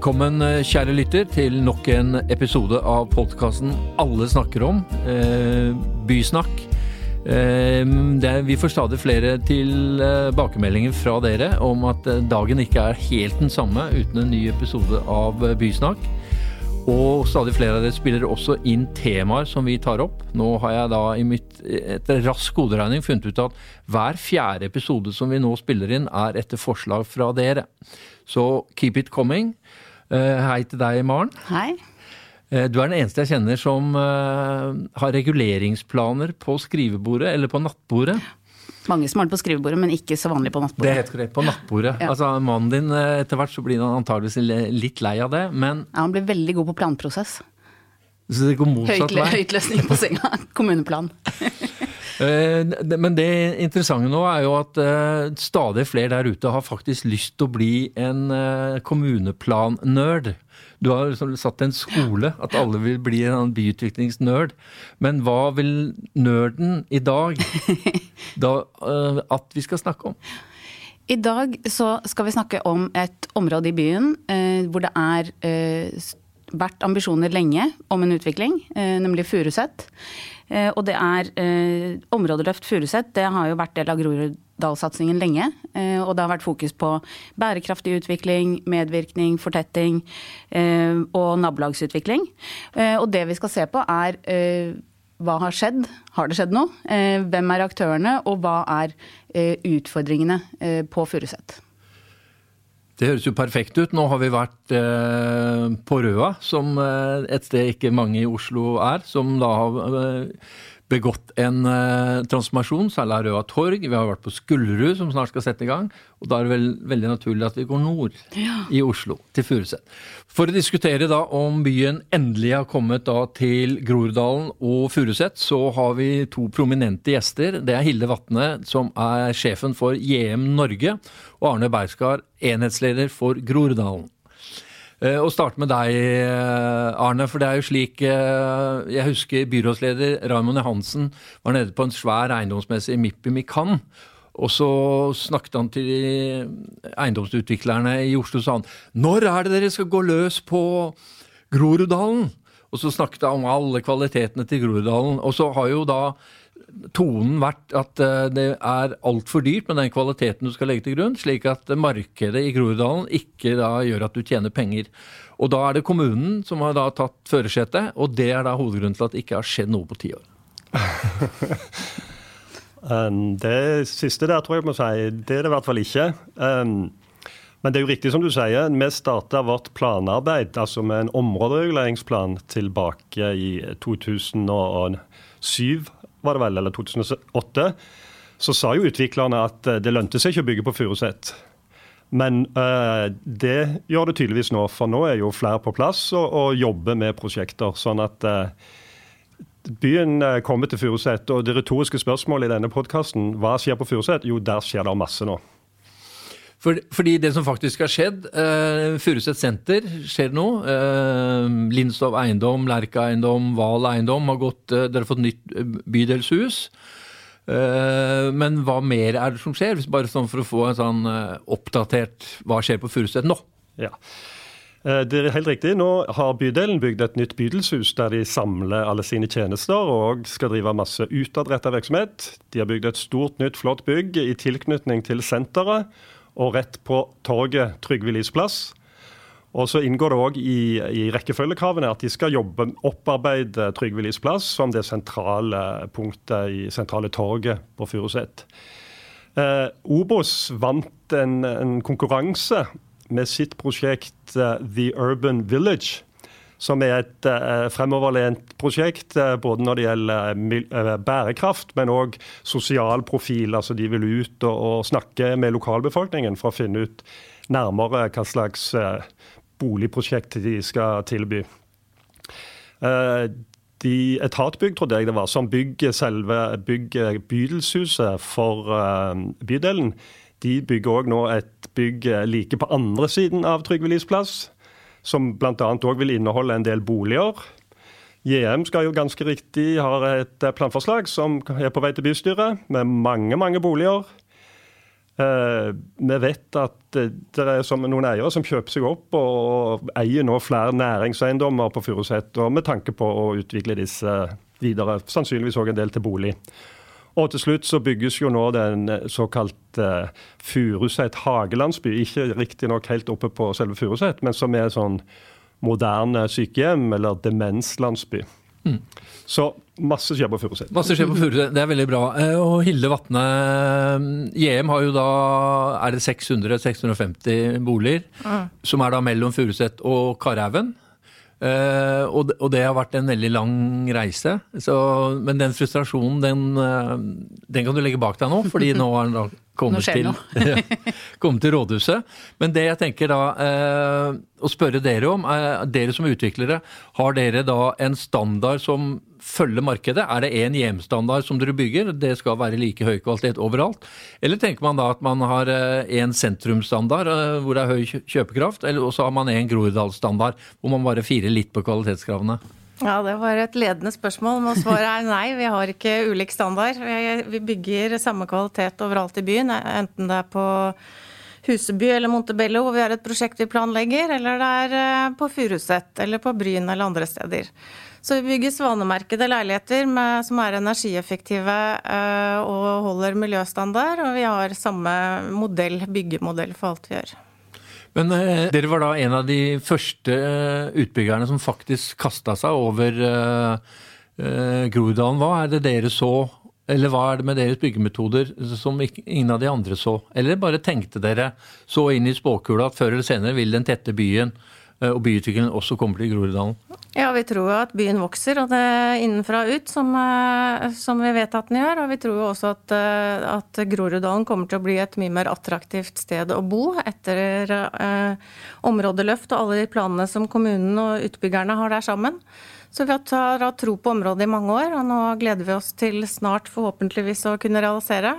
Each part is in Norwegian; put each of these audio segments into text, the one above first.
Velkommen, eh, kjære lytter, til nok en episode av podkasten Alle snakker om, eh, Bysnakk. Eh, det, vi får stadig flere tilbakemeldinger fra dere om at eh, dagen ikke er helt den samme uten en ny episode av eh, Bysnakk. Og stadig flere av dere spiller også inn temaer som vi tar opp. Nå har jeg da i mitt, etter rask hoderegning funnet ut at hver fjerde episode som vi nå spiller inn, er etter forslag fra dere. Så keep it coming. Eh, hei til deg, Maren. Hei. Eh, du er den eneste jeg kjenner som uh, har reguleringsplaner på skrivebordet eller på nattbordet. Mange som har det på skrivebordet, men ikke så vanlig på nattbordet. Det er helt korrekt, på nattbordet. Ja. Altså Mannen din etter hvert så blir han antageligvis litt lei av det, men Ja, han blir veldig god på planprosess. Så det går motsatt vei? Høytløsning på senga. Kommuneplan. Men det interessante nå er jo at stadig flere der ute har faktisk lyst til å bli en kommuneplan-nerd. Du har liksom satt en skole, at alle vil bli en byutviklingsnerd. Men hva vil nerden i dag da, at vi skal snakke om? I dag så skal vi snakke om et område i byen eh, hvor det er uh, vært ambisjoner lenge om en utvikling, nemlig Furuset. Og det er områdeløft Furuset. Det har jo vært del av Groruddalssatsingen lenge. Og det har vært fokus på bærekraftig utvikling, medvirkning, fortetting og nabolagsutvikling. Og det vi skal se på er hva har skjedd? Har det skjedd noe? Hvem er aktørene, og hva er utfordringene på Furuset? Det høres jo perfekt ut. Nå har vi vært eh, på Røa, som eh, et sted ikke mange i Oslo er, som da har eh, begått en uh, transformasjon, særlig av Røa Torg. Vi har vært på Skullerud, som snart skal sette i gang. Og da er det vel veldig naturlig at vi går nord ja. i Oslo, til Furuset. For å diskutere da om byen endelig har kommet da til Groruddalen og Furuset, så har vi to prominente gjester. Det er Hilde Vatne, som er sjefen for JM Norge, og Arne Bergskar, enhetsleder for Groruddalen. Eh, og starte med deg, eh, Arne. For det er jo slik eh, Jeg husker byrådsleder Raymond Johansen var nede på en svær eiendomsmesse i Mippi Mikan. Og så snakket han til eiendomsutviklerne i Oslo og sa han Når er det dere skal gå løs på Groruddalen? Og så snakket han om alle kvalitetene til Groruddalen. Og så har jo da tonen vært at eh, det er altfor dyrt med den kvaliteten du skal legge til grunn, slik at markedet i Groruddalen ikke da gjør at du tjener penger. Og da er det kommunen som har da tatt førersetet, og det er da hovedgrunnen til at det ikke har skjedd noe på ti år. Um, det siste der tror jeg må si, det er det i hvert fall ikke. Um, men det er jo riktig som du sier, vi starta vårt planarbeid altså med en områdereguleringsplan tilbake i 2007 var det vel, eller 2008, så sa jo utviklerne at eh, det lønte seg ikke å bygge på Furuset. Men uh, det gjør det tydeligvis nå, for nå er jo flere på plass og, og jobber med prosjekter. Sånn at uh, byen kommer til Furuset. Og det retoriske spørsmålet i denne podkasten, hva skjer på Furuset? Jo, der skjer det masse nå. For, fordi det som faktisk har skjedd eh, Furuset senter skjer nå. Eh, Lindstov eiendom, Lerka eiendom, Val eiendom har gått eh, Dere har fått nytt bydelshus. Uh, men hva mer er det som skjer? Bare sånn for å få en sånn oppdatert Hva skjer på Furuset nå? Ja. Det er helt riktig. Nå har bydelen bygd et nytt bydelshus der de samler alle sine tjenester og skal drive masse utadrettet virksomhet. De har bygd et stort, nytt, flott bygg i tilknytning til senteret og rett på torget Trygve Lies plass. Og så inngår det òg i, i, rekkefølgekravene at de skal jobbe opparbeide Trygve Lies plass som det sentrale punktet i sentrale torget på Furuset. Eh, Obos vant en, en, konkurranse med sitt prosjekt eh, The Urban Village som er et uh, fremoverlent prosjekt uh, både når det gjelder uh, bærekraft, men òg sosial profil. Altså de vil ut og, snakke med lokalbefolkningen for å finne ut nærmere hva slags boligprosjekt de skal tilby. De Etatbygg, trodde jeg det var, som bygger selve bygger bydelshuset for bydelen, de bygger òg nå et bygg like på andre siden av Trygve Lies plass som bl.a. òg vil inneholde en del boliger. JM skal jo ganske riktig ha et planforslag som er på vei til bystyret, med mange mange boliger. Eh, vi vet at det er noen eiere som kjøper seg opp og eier nå flere næringseiendommer på Furuset, med tanke på å utvikle disse videre. Sannsynligvis òg en del til bolig. Og til slutt så bygges jo nå den såkalte Furuset hagelandsby. Ikke riktignok helt oppe på selve Furuset, men som er sånn moderne sykehjem eller demenslandsby. Mm. Så masse skjer på Furuset. Masse skjer på Furuset, Det er veldig bra. Eh, og Hilde Vatne, JM har jo da er det 600-650 boliger, mm. som er da mellom Furuset og Karhaugen. Uh, og, det, og, det, har vært en veldig lang reise. Så, men den frustrasjonen, den, uh, den, kan du legge bak deg nå, fordi nå har den kommet, til, kommet til rådhuset. Men det jeg tenker da uh, å spørre dere om, er dere som utviklere, har dere da en standard som følge markedet? Er det én hjemstandard som dere bygger, det skal være like høy kvalitet overalt? Eller tenker man da at man har én eh, sentrumsstandard eh, hvor det er høy kjøpekraft, eller så har man én Groruddalsstandard hvor man bare firer litt på kvalitetskravene? Ja, Det var et ledende spørsmål, men svaret er nei. Vi har ikke ulik standard. Vi bygger samme kvalitet overalt i byen, enten det er på Huseby eller Montebello hvor vi har et prosjekt vi planlegger, eller det er eh, på Furuset eller på Bryn eller andre steder. Så vi bygger svanemerkede leiligheter med, som er energieffektive uh, og holder miljøstandard. Og vi har samme modell, byggemodell for alt vi gjør. Men eh, dere var da en av de første uh, utbyggerne som faktisk kasta seg over Groruddalen. Hva er det dere så eller hva er det med deres byggemetoder som ingen av de andre så? Eller bare tenkte dere så inn i spåkula at før eller senere vil den tette byen Eh, og byutviklingen også kommer til Groruddalen? Ja, vi tror jo at byen vokser og det er innenfra og ut, som, eh, som, vi vet at den gjør. Og vi tror jo også at, eh, at Groruddalen kommer til å bli et mye mer attraktivt sted å bo etter eh, områdeløft og alle de planene som kommunen og utbyggerne har der sammen. Så vi har hatt tro på området i mange år, og nå gleder vi oss til snart forhåpentligvis å kunne realisere.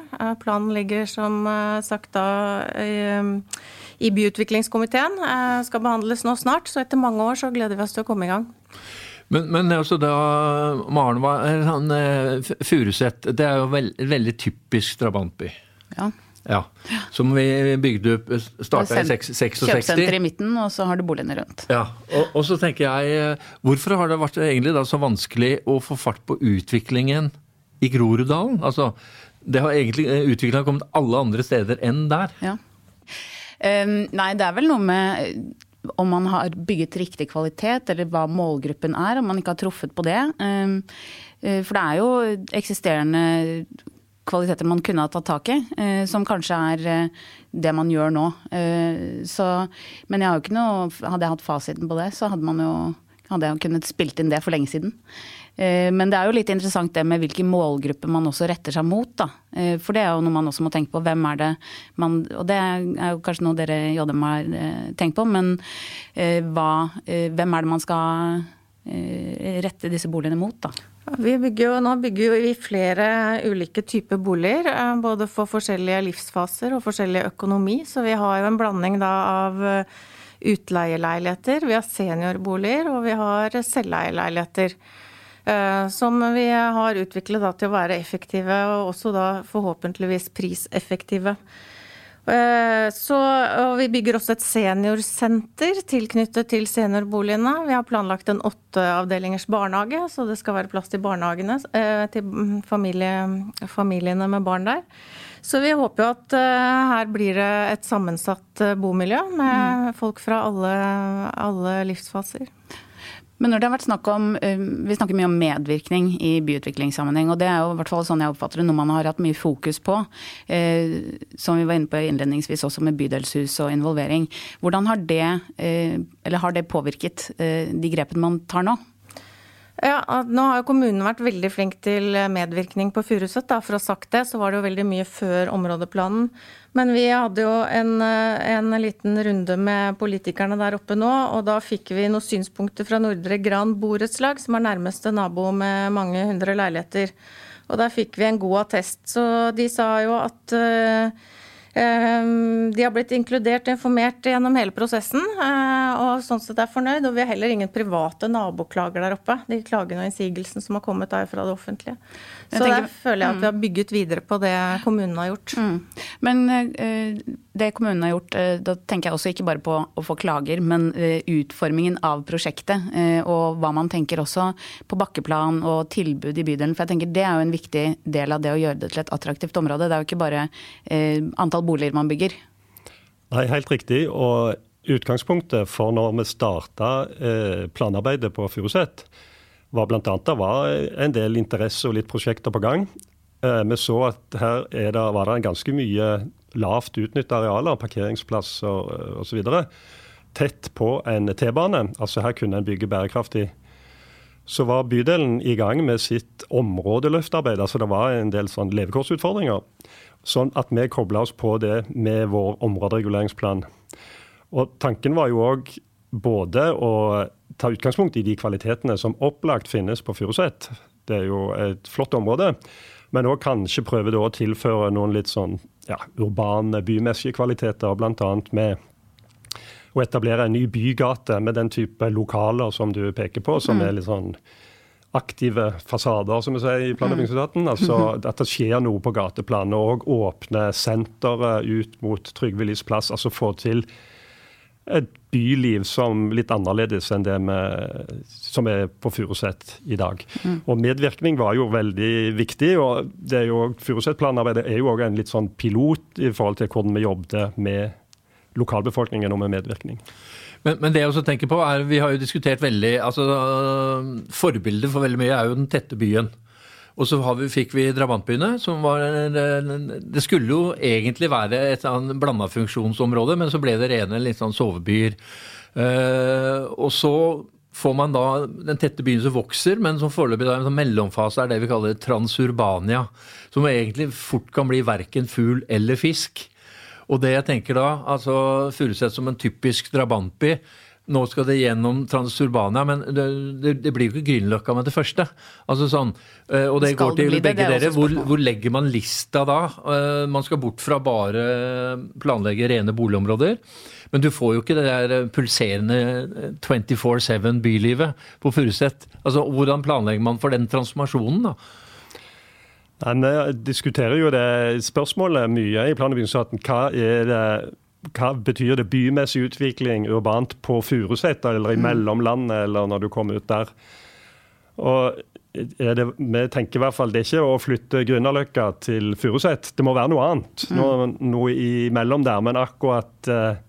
Planen ligger som sagt da i i byutviklingskomiteen. Eh, skal behandles nå snart, så etter mange år så gleder vi oss til å komme i gang. Men, men altså da, Maren, han, eh, Furuset, det er jo veld, veldig typisk drabantby. Ja. Ja, Som vi bygde opp starta i 66. Kjøpesenter i midten, og så har du boligene rundt. Ja, og, og, så tenker jeg, eh, Hvorfor har det vært egentlig da så vanskelig å få fart på utviklingen i Groruddalen? Altså, det har egentlig Utviklingen kommet alle andre steder enn der. Ja. Nei, det er vel noe med eh, om man har bygget riktig kvalitet, eller hva målgruppen er, om man ikke har truffet på det. Um, for det er jo eksisterende kvaliteter man kunne ha tatt tak i, uh, som kanskje er det man gjør nå. Så, men jeg har jo ikke noe Hadde jeg hatt fasiten på det, så hadde man jo hadde jeg kunnet spilt inn det for lenge siden. Eh, men det er jo litt interessant det med hvilken målgruppe man også retter seg mot. Da. Eh, for det er jo noe man også må tenke på. Hvem er det man Og det er jo kanskje noe dere i JM har eh, tenkt på, men hva, hvem er det man skal rette disse boligene mot, da? Vi bygger jo, nå bygger vi flere ulike typer boliger, både for forskjellige livsfaser og forskjellig økonomi. Så vi har jo en blanding da av utleieleiligheter, vi har seniorboliger og vi har selveierleiligheter. Eh, som vi har utviklet til å være effektive, og også da forhåpentligvis priseffektive. Eh, så, og vi bygger også et seniorsenter tilknyttet til seniorboligene. Vi har planlagt en åtteavdelingers barnehage, så det skal være plass til barnehagene eh, til familie, familiene med barn der. Så vi håper jo at her blir det et sammensatt bomiljø med mm. folk fra alle, alle livsfaser. Men når det har vært snakk om eh, Vi snakker mye om medvirkning i byutviklingssammenheng. Og det er jo i hvert fall sånn jeg oppfatter det, noe man har hatt mye fokus på. Eh, som vi var inne på innledningsvis også med bydelshus og involvering. Hvordan har det, eh, eller har det påvirket de grepene man tar nå? Ja, Nå har jo kommunen vært veldig flink til medvirkning på Furuset. For å ha sagt det, så var det jo veldig mye før områdeplanen. Men vi hadde jo en, en, liten runde med politikerne der oppe nå, og da fikk vi noen synspunkter fra Nordre Gran borettslag, som er nærmeste nabo med mange hundre leiligheter. Og der fikk vi en god attest. Så de sa jo at uh, De har blitt inkludert og informert gjennom hele prosessen, og sånn sett er fornøyd. Og vi har heller ingen private naboklager der oppe. De klagene og innsigelsen som har kommet der fra det offentlige. Så tenker, der føler jeg at vi har bygget videre på det kommunen har gjort. Mm. Men det kommunen har gjort, da tenker jeg også ikke bare på å få klager, men utformingen av prosjektet. Og hva man tenker også på bakkeplan og tilbud i bydelen. For jeg tenker det er jo en viktig del av det å gjøre det til et attraktivt område. Det er jo ikke bare antall boliger man bygger. Nei, helt riktig. Og utgangspunktet for når vi starta planarbeidet på Furuset, var bl.a. det var en del interesse og litt prosjekter på gang. Eh, vi så at her det, var det ganske mye lavt utnytta arealer, parkeringsplasser osv. Tett på en T-bane. Altså her kunne en bygge bærekraftig. Så var bydelen i gang med sitt områdeløftarbeid. altså Det var en del sånn levekårsutfordringer. Sånn at vi kobla oss på det med vår områdereguleringsplan. Og Tanken var jo òg både å ta utgangspunkt i de kvalitetene som opplagt finnes på Furuset. Det er jo et flott område. Men òg kanskje prøve å tilføre noen litt sånn ja, urbane, bymessige kvaliteter. Bl.a. med å etablere en ny bygate med den type lokaler som du peker på, som mm. er litt sånn aktive fasader, som vi sier i plan- og mm. Altså at det skjer noe på gateplanet. Og åpne senteret ut mot Trygve Lies plass. Altså få til et byliv som litt annerledes enn det med, som er på Furuset i dag. Mm. Og Medvirkning var jo veldig viktig. og det er jo, Furuset-planarbeidet er jo òg en litt sånn pilot i forhold til hvordan vi jobbet med lokalbefolkningen og med medvirkning. Men, men, det jeg også tenker på er, vi har jo diskutert veldig altså Forbildet for veldig mye er jo den tette byen. Og så vi, fikk vi drabantbyene, som var Det skulle jo egentlig være et blanda funksjonsområde, men så ble det rene litt sånn sovebyer. Uh, og så får man da den tette byen som vokser, men som foreløpig er en sånn mellomfase er det vi kaller transurbania. Som egentlig fort kan bli verken fugl eller fisk. Og det jeg tenker da, altså Furuset som en typisk drabantby, nå skal det gjennom Transurbania, men det, det, det blir jo ikke Grünerløkka med det første. Altså sånn, eh, og det går til begge dere. Hvor, hvor, legger man lista da? Eh, man skal bort fra bare planlegge rene boligområder. Men du får jo ikke det der pulserende 24-7 bylivet på Furuset. Altså, hvordan planlegger man for den transformasjonen, da? Nei, Vi diskuterer jo det spørsmålet mye i plan- og bygningsetaten. Hva er det hva betyr det bymessig utvikling urbant på Furuset eller i mm. mellomlandet, eller når du kommer ut der? Og det, vi tenker i hvert fall det er ikke å flytte Grünerløkka til Furuset. Det må være noe annet. Mm. Noe, noe imellom der. Men akkurat eh,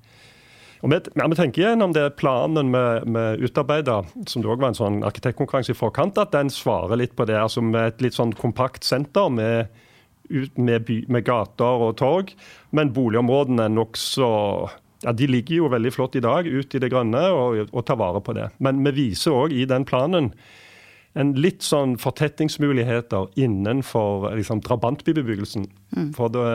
og vi, ja, vi, tenker gjennom det planen vi, utarbeida, som det òg var en sånn arkitektkonkurranse i forkant, at den svarer litt på det. altså Med et litt sånn kompakt senter med ut med, by, med gater og torg. Men boligområdene er nokså ja, De ligger jo veldig flott i dag ut i det grønne og, og tar vare på det. Men vi viser òg i den planen en litt sånn fortettingsmuligheter innenfor liksom, drabantbybebyggelsen. Mm. For det,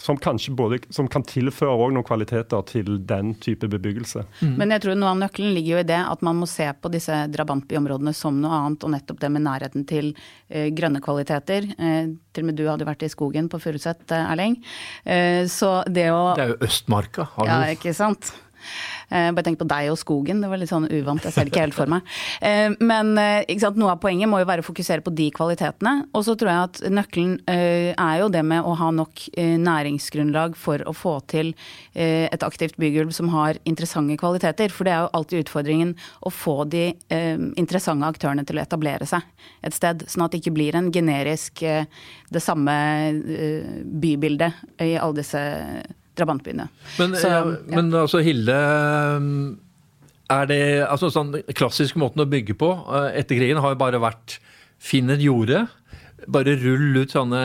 som kanskje både, som kan tilføre noen kvaliteter til den type bebyggelse. Mm. Men jeg tror noe av nøkkelen ligger jo i det at man må se på disse drabantbyområdene som noe annet, og nettopp det med nærheten til eh, grønne kvaliteter. Eh, til og med du hadde vært i skogen på Furuset, eh, Erling. Eh, så det å Det er jo Østmarka, har du. Ja, ikke sant. Uh, bare tenk på deg og skogen, det var litt sånn uvant. Jeg ser det ikke helt for meg. Uh, men sant, noe av poenget må jo være å fokusere på de kvalitetene. Og så tror jeg at nøkkelen er jo det med å ha nok næringsgrunnlag for å få til et aktivt bygulv som har interessante kvaliteter. For det er jo alltid utfordringen å få de interessante aktørene til å etablere seg et sted. Sånn at det ikke blir en generisk det samme bybildet i alle disse drabantbyene. Men, Så, ja. men altså Hilde, er det altså sånn klassisk måten å bygge på eh, etter krigen har jo bare vært finn et jorde. Bare rull ut sånne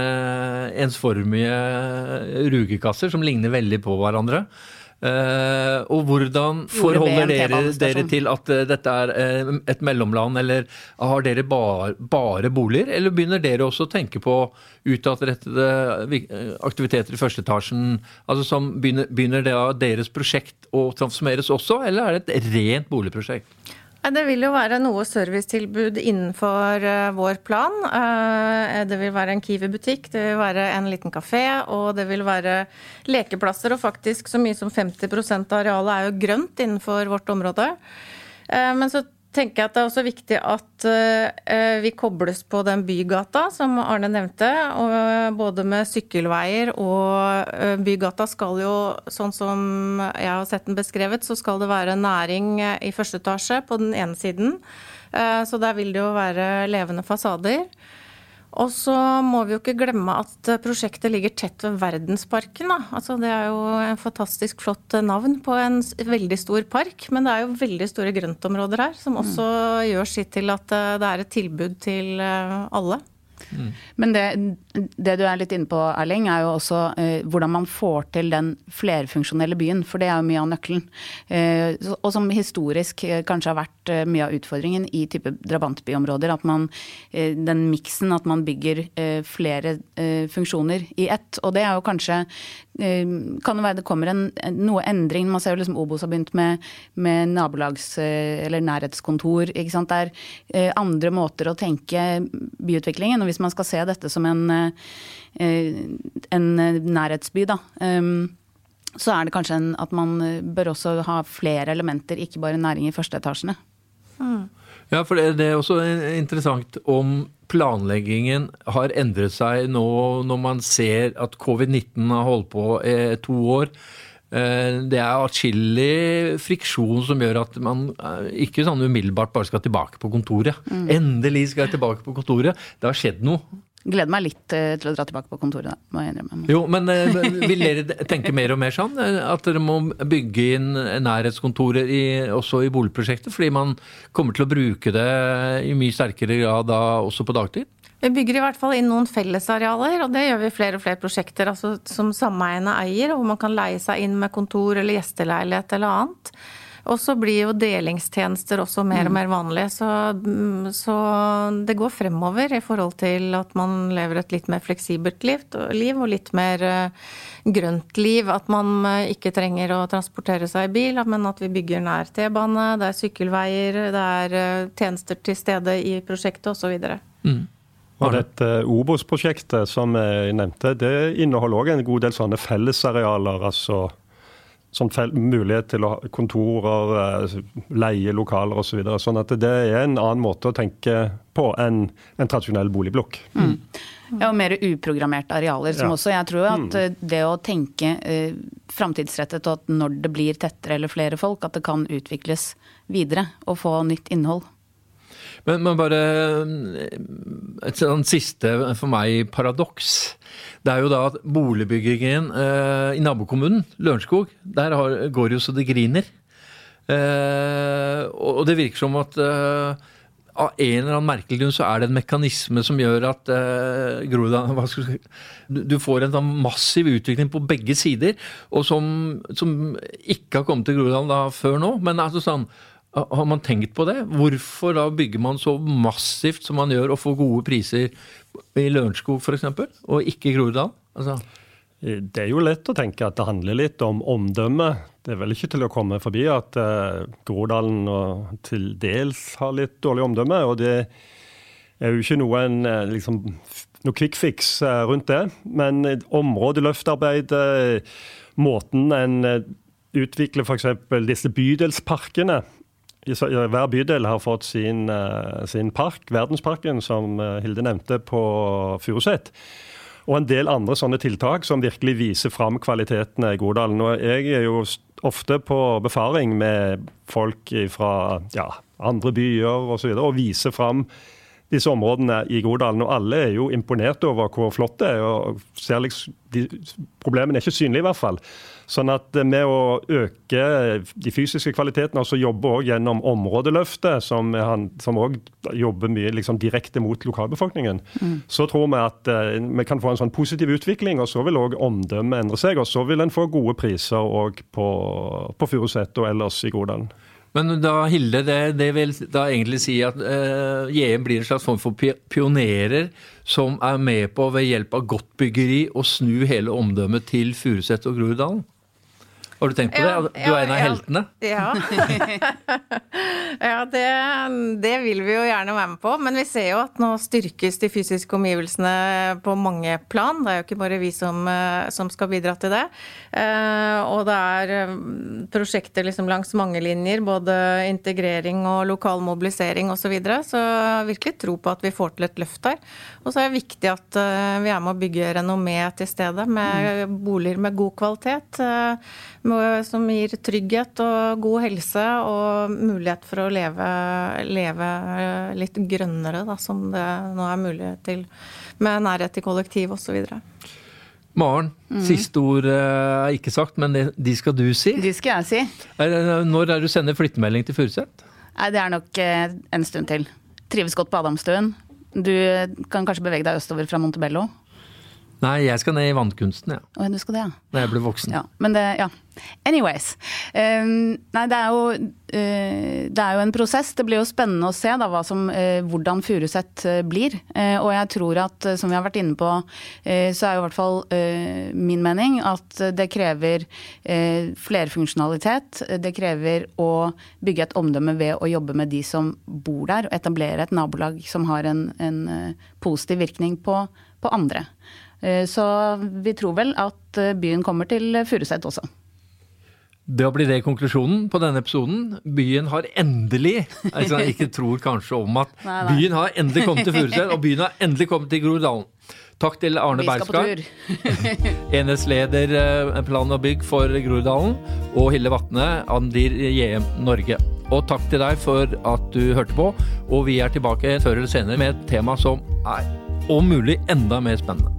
ensformige rugekasser som ligner veldig på hverandre. Uh, og hvordan forholder dere dere til at uh, dette er uh, et mellomland, eller har dere bar, bare boliger? Eller begynner dere også å tenke på utadrettede aktiviteter i første etasjen? Altså som begynner, begynner det, deres prosjekt å transformeres også, eller er det et rent boligprosjekt? Det vil jo være noe servicetilbud innenfor uh, vår plan. Uh, det vil være en Kiwi-butikk, det vil være en liten kafé, og det vil være lekeplasser. Og faktisk så mye som 50% av arealet er jo grønt innenfor vårt område. Uh, men så tenker jeg at det er også viktig at uh, vi kobles på den bygata som Arne nevnte. Og både med sykkelveier og bygata skal jo, sånn som jeg har sett den beskrevet, så skal det være næring i første etasje på den ene siden. Så der vil det jo være levende fasader. Og så må vi jo ikke glemme at prosjektet ligger tett ved Verdensparken. Altså, det er jo en fantastisk flott navn på en veldig stor park. Men det er jo veldig store grøntområder her, som også mm. gjør sitt til at eh, det er et tilbud til eh, alle. Men det, det, du er litt inne på, Erling, er jo også eh, hvordan man får til den flerfunksjonelle byen. For det er jo mye av nøkkelen. Eh, og som historisk eh, kanskje har vært eh, mye av utfordringen i type drabantbyområder. At man, eh, den miksen, at man bygger eh, flere funksjoner i ett. Og det er jo kanskje kan det være det kommer en, noe endring. Man ser jo liksom Obos har begynt med, med nabolags- eller nærhetskontor. ikke sant? Det er andre måter å tenke byutviklingen. Og hvis man skal se dette som en, eh, en nærhetsby, da, ehm, så er det kanskje en, at man bør også ha flere elementer, ikke bare næring i førsteetasjene. Mm. Ja, for det, er også interessant om planleggingen har endret seg nå når man ser at covid-19 har holdt på i to år. Eh, det er atskillig friksjon som gjør at man eh, ikke sånn umiddelbart bare skal tilbake på kontoret. Mm. Endelig skal jeg tilbake på kontoret. Det har skjedd noe. Gleder meg litt eh, til å dra tilbake på kontoret, må jeg innrømme. Jo, men vil dere tenke mer og mer sånn? At dere må bygge inn nærhetskontorer i, også i boligprosjektet? Fordi man kommer til å bruke det i mye sterkere grad da også på dagtid? Vi bygger i hvert fall inn noen fellesarealer, og det gjør vi i flere og flere prosjekter altså, som sameiene eier, hvor man kan leie seg inn med kontor eller gjesteleilighet eller annet. Og så blir jo delingstjenester også mer og mer vanlige. Så, mm, så, det går fremover i forhold til at man lever et litt mer fleksibelt liv, og litt mer eh, grønt liv. At man eh, ikke trenger å transportere seg i bil, men at vi bygger nær T-bane, det er sykkelveier, det er eh, tjenester til stede i prosjektet osv. Mm. Og dette Obos-prosjektet som jeg nevnte, det inneholder òg en god del sånne fellesarealer. altså sånn mulighet til å ha kontorer, eh, leie lokaler osv. Så videre. sånn at det er en annen måte å tenke på enn en tradisjonell boligblokk. Mm. Ja, og mer uprogrammerte arealer. som ja. også Jeg tror at mm. det å tenke eh, framtidsrettet og at når det blir tettere eller flere folk, at det kan utvikles videre og få nytt innhold. Men, men bare et sånn siste for meg paradoks. Det er jo da at boligbyggingen eh, i nabokommunen, Lørenskog, der har, går jo så det griner. Eh, og det virker som at eh, av en eller annen merkelig grunn så er det en mekanisme som gjør at eh, Groruddalen du, får en sånn massiv utvikling på begge sider, og som, som ikke har kommet til Groruddalen før nå. Men altså sånn har man tenkt på det? Hvorfor da bygger man så massivt som man gjør, og får gode priser i Lørenskog f.eks., og ikke i Groruddalen? Altså. Det er jo lett å tenke at det handler litt om omdømme. Det er vel ikke til å komme forbi at uh, Groruddalen til dels har litt dårlig omdømme. Og det er jo ikke noe, en, eh, liksom, noe quick fix rundt det. Men områdeløftarbeidet, måten en utvikler f.eks. disse bydelsparkene hver bydel har fått sin, eh, sin park, Verdensparken, som eh, Hilde nevnte, på Furuset. Og en del andre sånne tiltak som virkelig viser fram kvalitetene i Godalen. Og jeg er jo ofte på befaring med folk fra ja, andre byer osv. Og, så videre, og viser fram disse områdene i Godalen. Og alle er jo imponert over hvor flott det er. og ser liksom, de, Problemene er ikke synlige, i hvert fall. Sånn at eh, med å øke de fysiske kvalitetene, og så jobbe også gjennom områdeløftet, som også jobber mye liksom, direkte mot lokalbefolkningen, mm. så tror vi at uh, vi kan få en sånn positiv utvikling. og Så vil òg omdømmet endre seg, og så vil en få gode priser òg på, på Furuset og ellers i Godalen. Men da, Hilde, det, det, vil da egentlig si at uh, JM blir en slags form for pionerer som er med på ved hjelp av godt byggeri å snu hele omdømmet til Furuset og Groruddalen? Har du tenkt på det? Du er en av heltene? Ja, ja det, det, vil vi jo gjerne være med på. Men vi ser jo at nå styrkes de fysiske omgivelsene på mange plan. Det er jo ikke bare vi som, som skal bidra til det. Og det er prosjekter liksom langs mange linjer, både integrering og lokal mobilisering osv. Så, videre. så jeg virkelig tro på at vi får til et løft der. Og så er det viktig at vi er med å bygge renommé til stedet med mm. boliger med god kvalitet. Som gir trygghet og god helse og mulighet for å leve, leve litt grønnere, da, som det nå er mulig til. Med nærhet til kollektiv osv. Maren, mm. siste ord er ikke sagt, men de skal du si. De skal jeg si. Når er du sender flyttemelding til Furuset? Det er nok eh, en stund til. Trives godt på Adamstuen. Du kan kanskje bevege deg østover fra Montebello. Nei, jeg skal ned i vannkunsten, ja. Oh, du skal det, ja. Når jeg blir voksen. Ja, men det, ja. Anyways. Um, nei, det er, jo, uh, det er jo en prosess. Det blir jo spennende å se da, som, uh, hvordan Furuset uh, blir. og jeg tror at, som vi har vært inne på, så er jo i hvert fall min mening at det krever flerfunksjonalitet. Det krever å bygge et omdømme ved å jobbe med de som bor der, og etablere et nabolag som har en, en positiv virkning på, på andre. Eh, så vi tror vel at eh, byen kommer til Furuset også. Da blir det konklusjonen på denne episoden. Byen har endelig altså ikke tror kanskje om at nei, nei. byen har endelig kommet til Furuset, og byen har endelig kommet til Groruddalen. Takk til Arne Bergskar, enhetsleder eh, plan og bygg for Groruddalen, og Hille Vatne, Andir JM Norge. Og takk til deg for at du hørte på, og vi er tilbake før eller senere med et tema som er om mulig enda mer spennende.